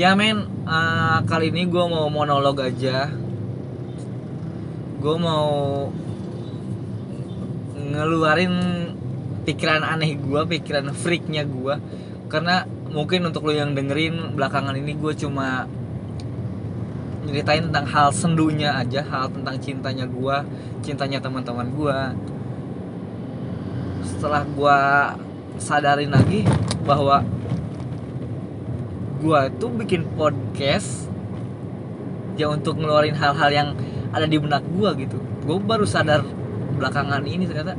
ya men eh, kali ini gue mau monolog aja. Gue mau ngeluarin pikiran aneh gue pikiran freaknya gue karena mungkin untuk lo yang dengerin belakangan ini gue cuma nyeritain tentang hal sendunya aja hal tentang cintanya gue cintanya teman-teman gue setelah gue sadarin lagi bahwa gue itu bikin podcast ya untuk ngeluarin hal-hal yang ada di benak gue gitu. Gue baru sadar belakangan ini ternyata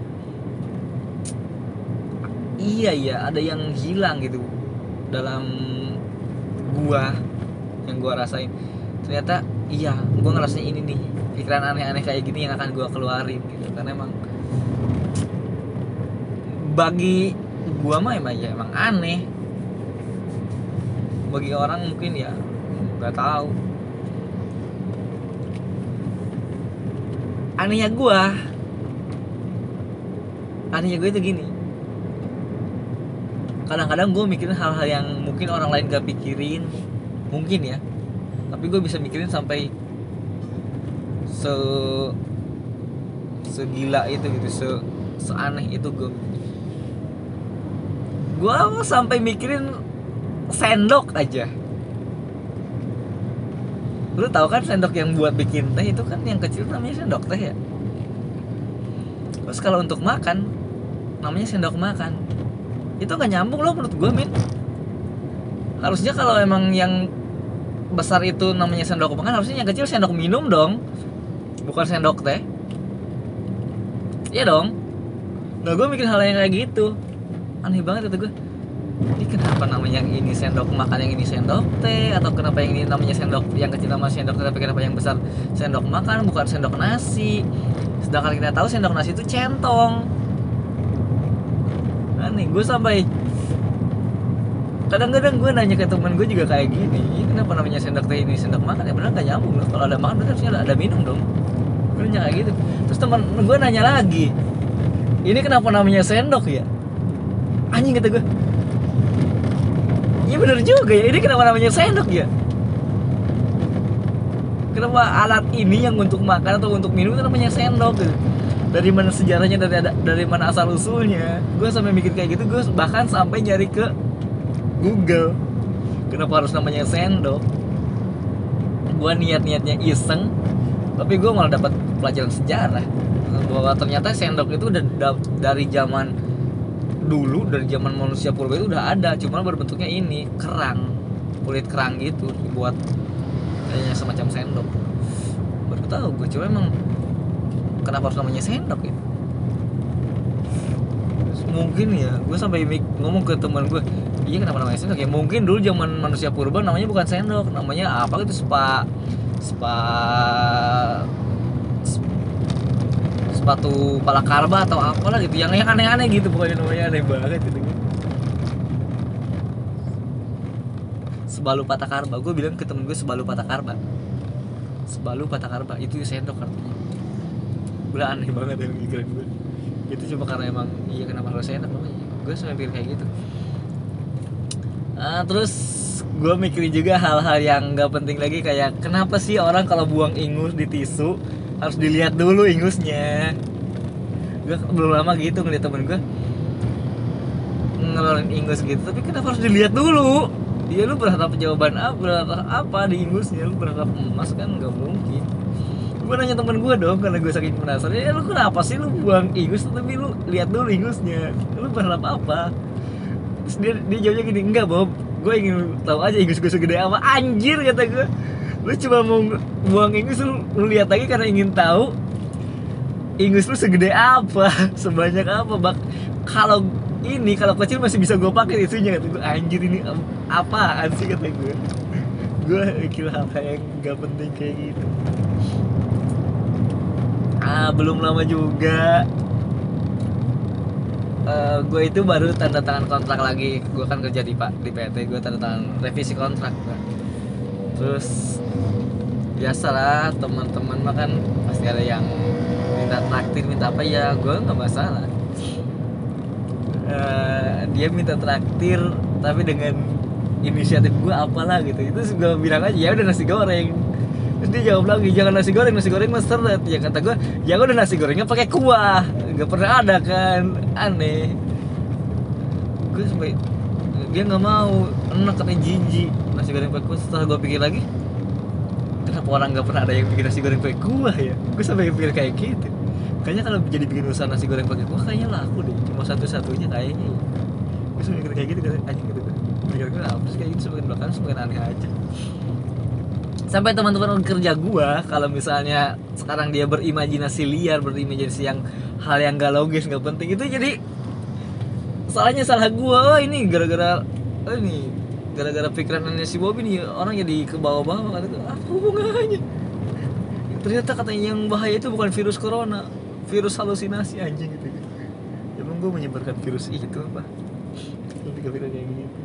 iya iya ada yang hilang gitu dalam gua yang gua rasain. Ternyata iya gua ngerasain ini nih pikiran aneh-aneh kayak gini yang akan gua keluarin gitu. Karena emang bagi gua mah emang ya emang aneh bagi orang mungkin ya nggak tahu. Anehnya gua anehnya gue itu gini. Kadang-kadang gue mikirin hal-hal yang mungkin orang lain gak pikirin. Mungkin ya. Tapi gue bisa mikirin sampai se segila itu gitu se seaneh itu gue gue sampai mikirin sendok aja. Lu tahu kan sendok yang buat bikin teh itu kan yang kecil namanya sendok teh ya? Terus kalau untuk makan namanya sendok makan. Itu nggak nyambung loh menurut gue min. Harusnya kalau emang yang besar itu namanya sendok makan harusnya yang kecil sendok minum dong. Bukan sendok teh. Iya dong. Nah gue mikir hal yang kayak gitu. Aneh banget itu gue ini kenapa namanya yang ini sendok? Makan yang ini sendok teh? Atau kenapa yang ini namanya sendok yang kecil namanya sendok teh tapi kenapa yang besar? Sendok makan bukan sendok nasi. Sedangkan kita tahu sendok nasi itu centong. Aneh gue sampai kadang-kadang gue nanya ke temen gue juga kayak gini ini kenapa namanya sendok teh ini? Sendok makan ya benar gak nyambung? Loh kalau ada makan berarti harusnya ada, minum dong. Gue nanya kayak gitu. Terus teman gue nanya lagi ini kenapa namanya sendok ya? Anjing kata gue iya bener juga ya. Ini kenapa namanya sendok ya? Kenapa alat ini yang untuk makan atau untuk minum itu namanya sendok gitu dari mana sejarahnya dari dari mana asal usulnya. Gue sampai mikir kayak gitu gue bahkan sampai nyari ke Google. Kenapa harus namanya sendok? Gue niat niatnya iseng tapi gue malah dapat pelajaran sejarah. Bahwa ternyata sendok itu udah da- dari zaman dulu dari zaman manusia purba itu udah ada cuma berbentuknya ini kerang kulit kerang gitu dibuat kayaknya semacam sendok. Baru tahu gue cuma emang kenapa harus namanya sendok ya? Mungkin ya gue sampai ngomong ke teman gue iya kenapa namanya sendok ya? Mungkin dulu zaman manusia purba namanya bukan sendok namanya apa gitu spa spa sepatu palakarba atau apalah gitu. Yang aneh-aneh gitu pokoknya namanya aneh banget gitu. Sebalu patakarba gue bilang ke temen gue sebalu patakarba sebalu patakarba itu sendok artinya. Gue aneh banget yang pikiran gue itu cuma karena emang iya kenapa harus sendok? Namanya gue sampai pikir kayak gitu. Ah, terus gue mikirin juga hal-hal yang nggak penting lagi kayak kenapa sih orang kalau buang ingus di tisu harus dilihat dulu ingusnya. Gue belum lama gitu ngeliat temen gue ngeluarin ingus gitu tapi kenapa harus dilihat dulu? Dia lu berharap jawaban apa berharap apa di ingusnya? Lu berharap emas kan nggak mungkin. Gue nanya temen gue dong karena gue saking penasaran ya lu kenapa sih lu buang ingus tapi lu lihat dulu ingusnya? Lu berharap apa? Terus dia, dia jawabnya gini enggak Bob. Gue ingin tahu aja ingus gue segede apa. Anjir kata gue lu cuma mau buang ingus lu, lu lihat lagi karena ingin tahu ingus lu segede apa sebanyak apa. Bak kalau ini kalau kecil masih bisa gue pakai isunya kata gue anjir ini apaan sih kata gue gue mikir hal yang nggak penting kayak gitu. Ah belum lama juga. Eh, gue itu baru tanda tangan kontrak lagi. Gue kan kerja di pak di PT gue tanda tangan revisi kontrak terus biasalah teman-teman mah kan pasti ada yang minta traktir minta apa ya gue nggak masalah. Eh, dia minta traktir tapi dengan inisiatif gue apalah gitu. Itu gue bilang aja ya udah nasi goreng. Terus dia jawab lagi jangan nasi goreng nasi goreng mas seret. Ya kata gue ya udah nasi gorengnya pakai kuah. Nggak pernah ada kan aneh. Gue sampai dia nggak mau enak katanya jijik. Nasi goreng pakai kuah setelah gue pikir lagi kenapa orang nggak pernah ada yang bikin nasi goreng pakai kuah ya. Gue sampai pikir kayak gitu. Kayaknya kalau jadi bikin usaha nasi goreng pakai kuah kayaknya laku deh. Cuma satu satunya kayaknya ya. gue sampai mikir kayak gitu kan anjing gitu. Pikir gue apa sih kayak gitu? Semakin belakang semakin aneh aja. Sampai teman-teman kerja gua kalau misalnya sekarang dia berimajinasi liar berimajinasi yang hal yang gak logis nggak penting itu jadi salahnya salah gua. Oh, ini gara-gara oh, ini gara-gara pikirannya si Bobby nih orang jadi ke bawah-bawah kata apa hubungannya. Ternyata katanya yang bahaya itu bukan virus corona virus halusinasi anjing gitu. Emang gua menyebarkan virus itu apa? Virus kayak gitu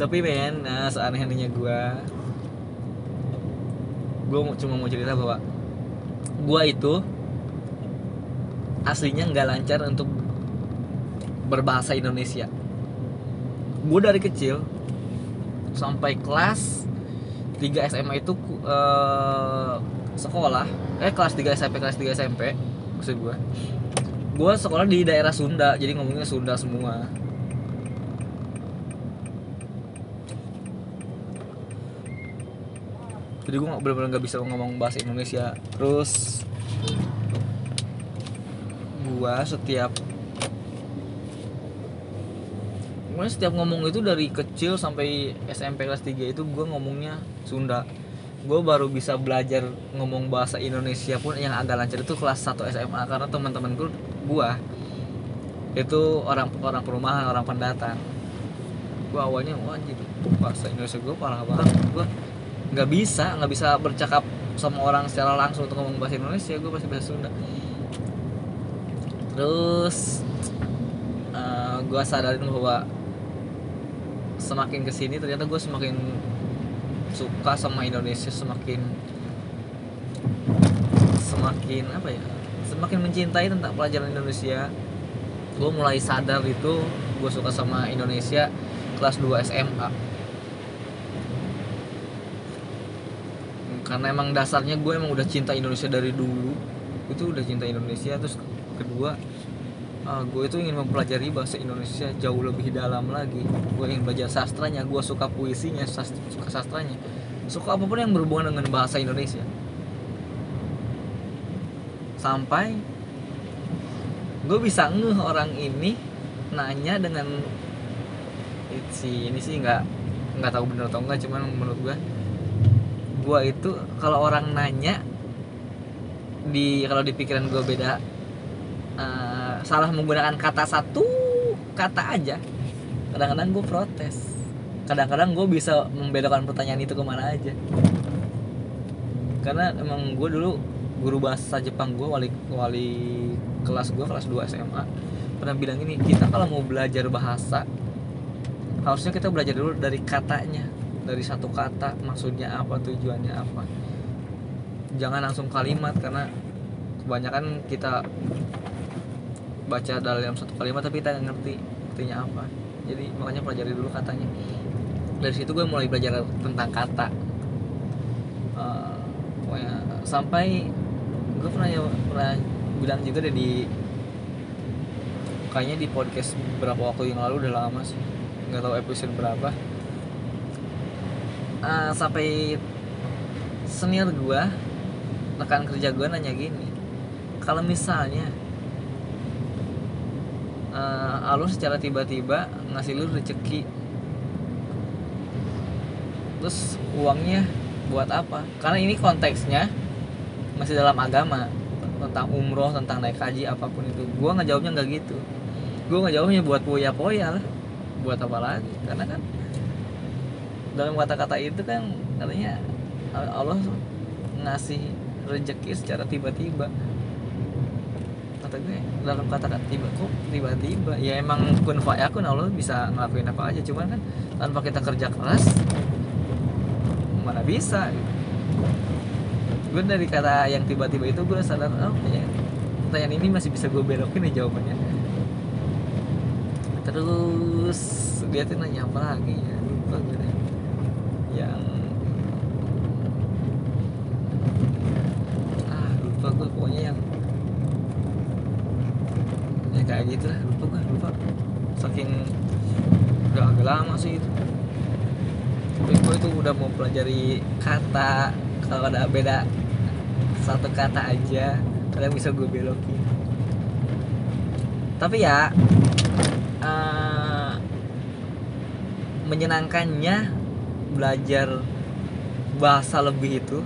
tapi men nah seaneh-anehnya gue gue cuma mau cerita bahwa gue itu aslinya nggak lancar untuk berbahasa Indonesia gue dari kecil sampai kelas 3 SMA itu uh, sekolah. Eh kelas 3 SMP kelas 3 SMP maksud gue gue sekolah di daerah Sunda jadi ngomongnya Sunda semua. Jadi gue bener-bener nggak bisa ngomong bahasa Indonesia. Terus gue setiap gue setiap ngomong itu dari kecil sampai SMP kelas 3 itu gue ngomongnya Sunda. Gue baru bisa belajar ngomong bahasa Indonesia pun yang agak lancar itu kelas 1 SMA karena teman-teman gue gue itu orang orang perumahan orang pendatang. Gue awalnya wah gitu bahasa Indonesia gue parah banget. Gue nggak bisa nggak bisa bercakap sama orang secara langsung untuk ngomong bahasa Indonesia gue pasti bahasa Sunda. Terus uh, eh, gue sadarin bahwa semakin ke sini ternyata gue semakin suka sama Indonesia semakin semakin apa ya semakin mencintai tentang pelajaran Indonesia. Gue mulai sadar itu gue suka sama Indonesia kelas 2 SMA karena emang dasarnya gue emang udah cinta Indonesia dari dulu. Itu udah cinta Indonesia terus kedua uh, gue itu ingin mempelajari bahasa Indonesia jauh lebih dalam lagi. Gue ingin belajar sastranya gue suka puisinya suka sastranya. Suka apa pun yang berhubungan dengan bahasa Indonesia. Sampai gue bisa ngeh orang ini nanya dengan si ini sih nggak nggak tahu bener atau enggak cuman menurut gue gue itu kalau orang nanya di kalau di pikiran gue beda uh, salah menggunakan kata satu kata aja. Kadang-kadang gue protes. Kadang-kadang gue bisa membedakan pertanyaan itu ke mana aja. Karena emang gue dulu guru bahasa Jepang gue wali wali kelas gue kelas 2 SMA pernah bilang ini kita kalau mau belajar bahasa harusnya kita belajar dulu dari katanya. Dari satu kata maksudnya apa tujuannya apa. Jangan langsung kalimat karena kebanyakan kita baca dalam satu kalimat tapi kita nggak ngerti artinya apa. Jadi makanya pelajari dulu katanya. Dari situ gue mulai belajar tentang kata. Uh, sampai gue pernah pernah bilang juga deh di kayaknya di podcast beberapa waktu yang lalu udah lama sih. Nggak tahu episode berapa. Uh, sampai senior gue rekan kerja gue nanya gini kalau misalnya uh, alun secara tiba-tiba ngasih lu rezeki. Terus uangnya buat apa? Karena ini konteksnya masih dalam agama. Tentang umroh tentang naik haji apa pun itu. Gue ngejawabnya nggak gitu. Gue ngejawabnya buat poya poya lah. Buat apa lagi? Karena kan dalam kata-kata itu kan katanya Allah ngasih rezeki secara tiba-tiba kata gue dalam kata-kata tiba kok tiba-tiba? Ya emang kun fayakun Allah bisa ngelakuin apa aja. Cuman kan tanpa kita kerja keras mana bisa gitu. gue dari kata yang tiba-tiba itu gue sadar oh ya pertanyaan ini masih bisa gue belokin ya jawabannya. Terus dia tuh nanya apa lagi ya? Lupa gue deh yang ah lupa gue pokoknya yang ya gitu. Lah lupa gue lupa. Saking udah agak lama sih itu. Tapi gue itu udah mau pelajari kata. Kalau ada beda satu kata aja kadang bisa gue belokin. Tapi ya eh, menyenangkannya belajar bahasa lebih itu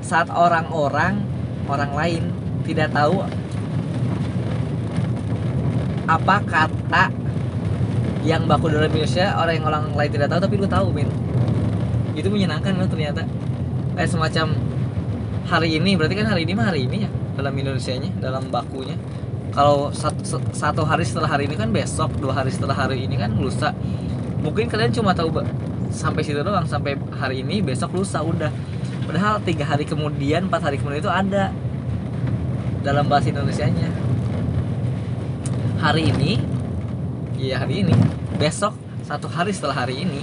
saat orang-orang orang lain tidak tahu apa kata yang baku dalam Indonesia orang yang orang lain tidak tahu tapi lu tahu min? Itu menyenangkan loh ternyata. Kayak semacam hari ini berarti kan hari ini mah hari ini ya dalam Indonesia nya dalam bakunya. Kalau satu, satu hari setelah hari ini kan besok dua hari setelah hari ini kan lusa. Mungkin kalian cuma tahu sampai situ doang sampai hari ini besok lusa udah. Padahal tiga hari kemudian empat hari kemudian itu ada dalam bahasa Indonesia nya hari ini. Iya hari ini. Besok satu hari setelah hari ini.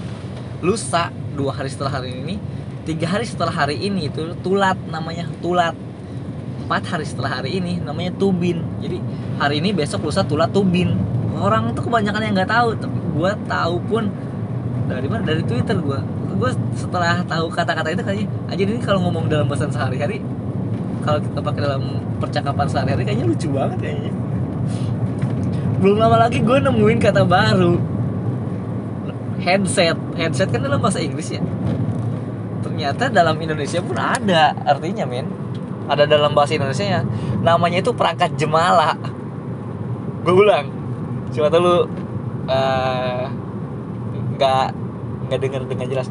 Lusa dua hari setelah hari ini. Tiga hari setelah hari ini itu tulat namanya tulat. Empat hari setelah hari ini namanya tubin. Jadi hari ini besok lusa tulat tubin. Orang tuh kebanyakan yang nggak tahu tapi gue tahu pun dari mana? Dari twitter gue gue setelah tahu kata-kata itu kayaknya aja ini kalau ngomong dalam bahasa sehari-hari kalau kita pakai dalam percakapan sehari-hari kayaknya lucu banget kayaknya belum lama lagi gue nemuin kata baru. Headset headset kan dalam bahasa Inggris ya? Ternyata dalam Indonesia pun ada artinya men. Ada dalam bahasa Indonesia ya namanya itu perangkat jemala. Gue ulang. Cuma tuh lu eh, nggak nggak dengar dengan jelas.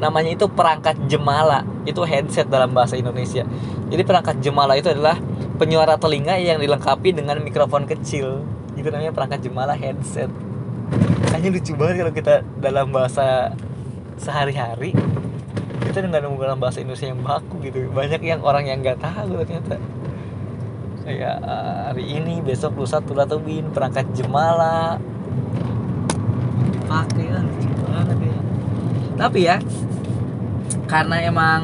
Namanya itu perangkat jemala. Itu headset dalam bahasa Indonesia. Jadi perangkat jemala itu adalah penyuara telinga yang dilengkapi dengan mikrofon kecil itu namanya perangkat jemala headset kayaknya lucu banget kalau kita dalam bahasa sehari-hari kita nggak nemu dalam bahasa Indonesia yang baku gitu. Banyak yang orang yang nggak tahu ternyata. Kayak eh, hari ini besok lusa tulah tubin perangkat jemala dipakai banget ya. Tapi ya karena emang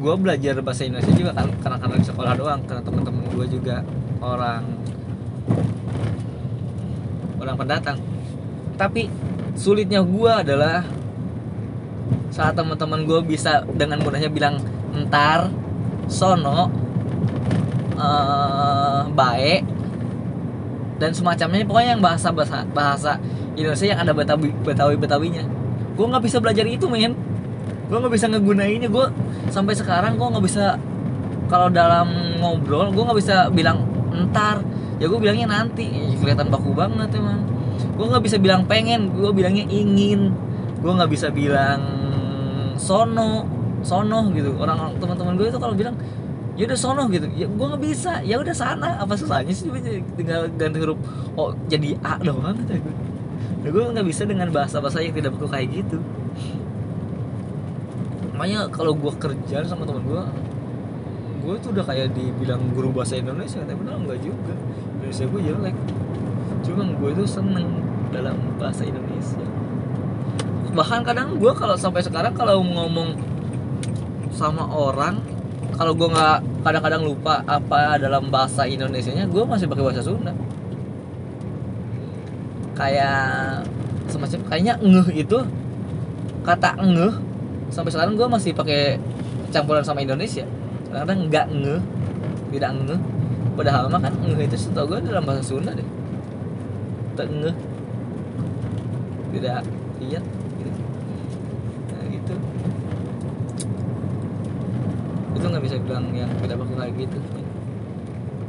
gue belajar bahasa Indonesia juga kan karena karena di sekolah doang karena teman-teman gue juga orang orang pendatang. Tapi sulitnya gue adalah saat teman-teman gue bisa dengan mudahnya bilang entar sono eh baik dan semacamnya. Pokoknya yang bahasa bahasa bahasa Indonesia yang ada betawi betawi betawinya. Gue nggak bisa belajar itu men. Gue nggak bisa ngegunainnya. Gue sampai sekarang gue nggak bisa kalau dalam ngobrol gue nggak bisa bilang entar ya gue bilangnya nanti Ih, kelihatan baku banget emang. Gue nggak bisa bilang pengen gue bilangnya ingin. Gue nggak bisa bilang sono sono gitu. Orang teman-teman gue itu kalau bilang ya udah sono gitu. Ya gue nggak bisa. Ya udah sana. Apa susahnya sih tinggal ganti huruf oh jadi a doang? Kata gue gue nggak bisa dengan bahasa-bahasa yang tidak beku kayak gitu. Makanya kalau gue kerja sama teman gue gue tuh udah kayak dibilang guru bahasa Indonesia tapi benar enggak juga. Indonesia gue jelek. Cuma gue itu seneng dalam bahasa Indonesia. Bahkan kadang gue kalau sampai sekarang kalau ngomong sama orang kalau gue nggak kadang-kadang lupa apa dalam bahasa Indonesia nya gue masih pakai bahasa Sunda. Kayak semacam kayaknya ngeh itu kata ngeh sampai sekarang gue masih pakai campuran sama Indonesia kadang-kadang nggak ngeh. Tidak ngeh. Padahal mah kan ngeh itu setahu gue dalam bahasa Sunda deh. Tak ngeh. Tidak lihat gitu. nah gitu. Itu nggak bisa bilang yang tidak baku kayak gitu.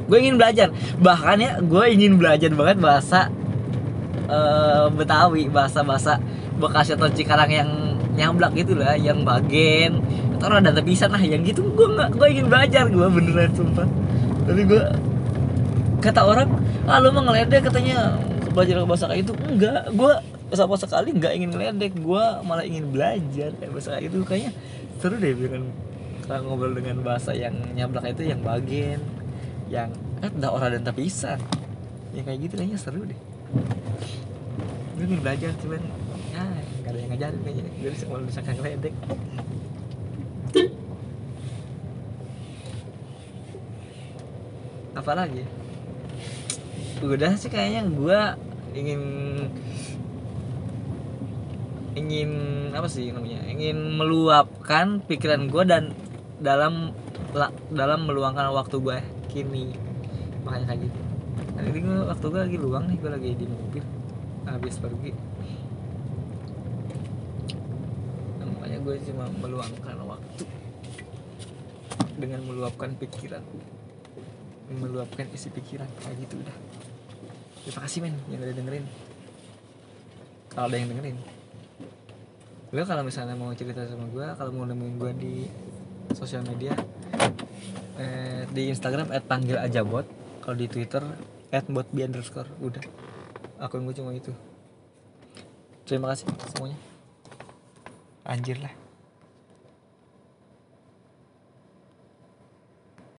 Gue ingin belajar. Bahkan ya gue ingin belajar banget bahasa eh, Betawi. Bahasa bahasa Bekasi atau Cikarang yang nyamblak gitu lah. Yang bagen atau ada tepisan lah yang gitu gue nggak gue ingin belajar gue beneran sumpah. Tapi gue kata orang ah lu mah ngeledek katanya. Belajar bahasa kayak itu enggak gue sama sekali nggak ingin ngeledek gue malah ingin belajar. Kayak bahasa kayak itu kayaknya seru deh dengan kalau ngobrol dengan bahasa yang nyablak itu yang bagen yang eh udah orang dan tepisan. Ya kayak gitu kayaknya seru deh. Gue ingin belajar cuman ya gak ada yang ngajarin kayaknya. Gue di sekolah bisa ngeledek apa lagi? Udah sih kayaknya gue ingin ingin apa sih namanya? Ingin meluapkan pikiran gue dan dalam la- dalam meluangkan waktu gue kini. Makanya kayak gitu. Nah, ini gue waktu gue lagi luang nih gue lagi di mobil. Habis pergi. Nah, makanya gue cuma meluangkan waktu dengan meluapkan pikiran meluapkan isi pikiran. Kayak gitu udah. Terima kasih men yang udah dengerin. Kalau ada yang dengerin. Gue kalau misalnya mau cerita sama gue kalau mau nemuin gue di sosial media eh, di Instagram @panggil aja bot kalau di Twitter @botb underscore. Udah. Akun gue cuma itu. Terima kasih semuanya. Anjir lah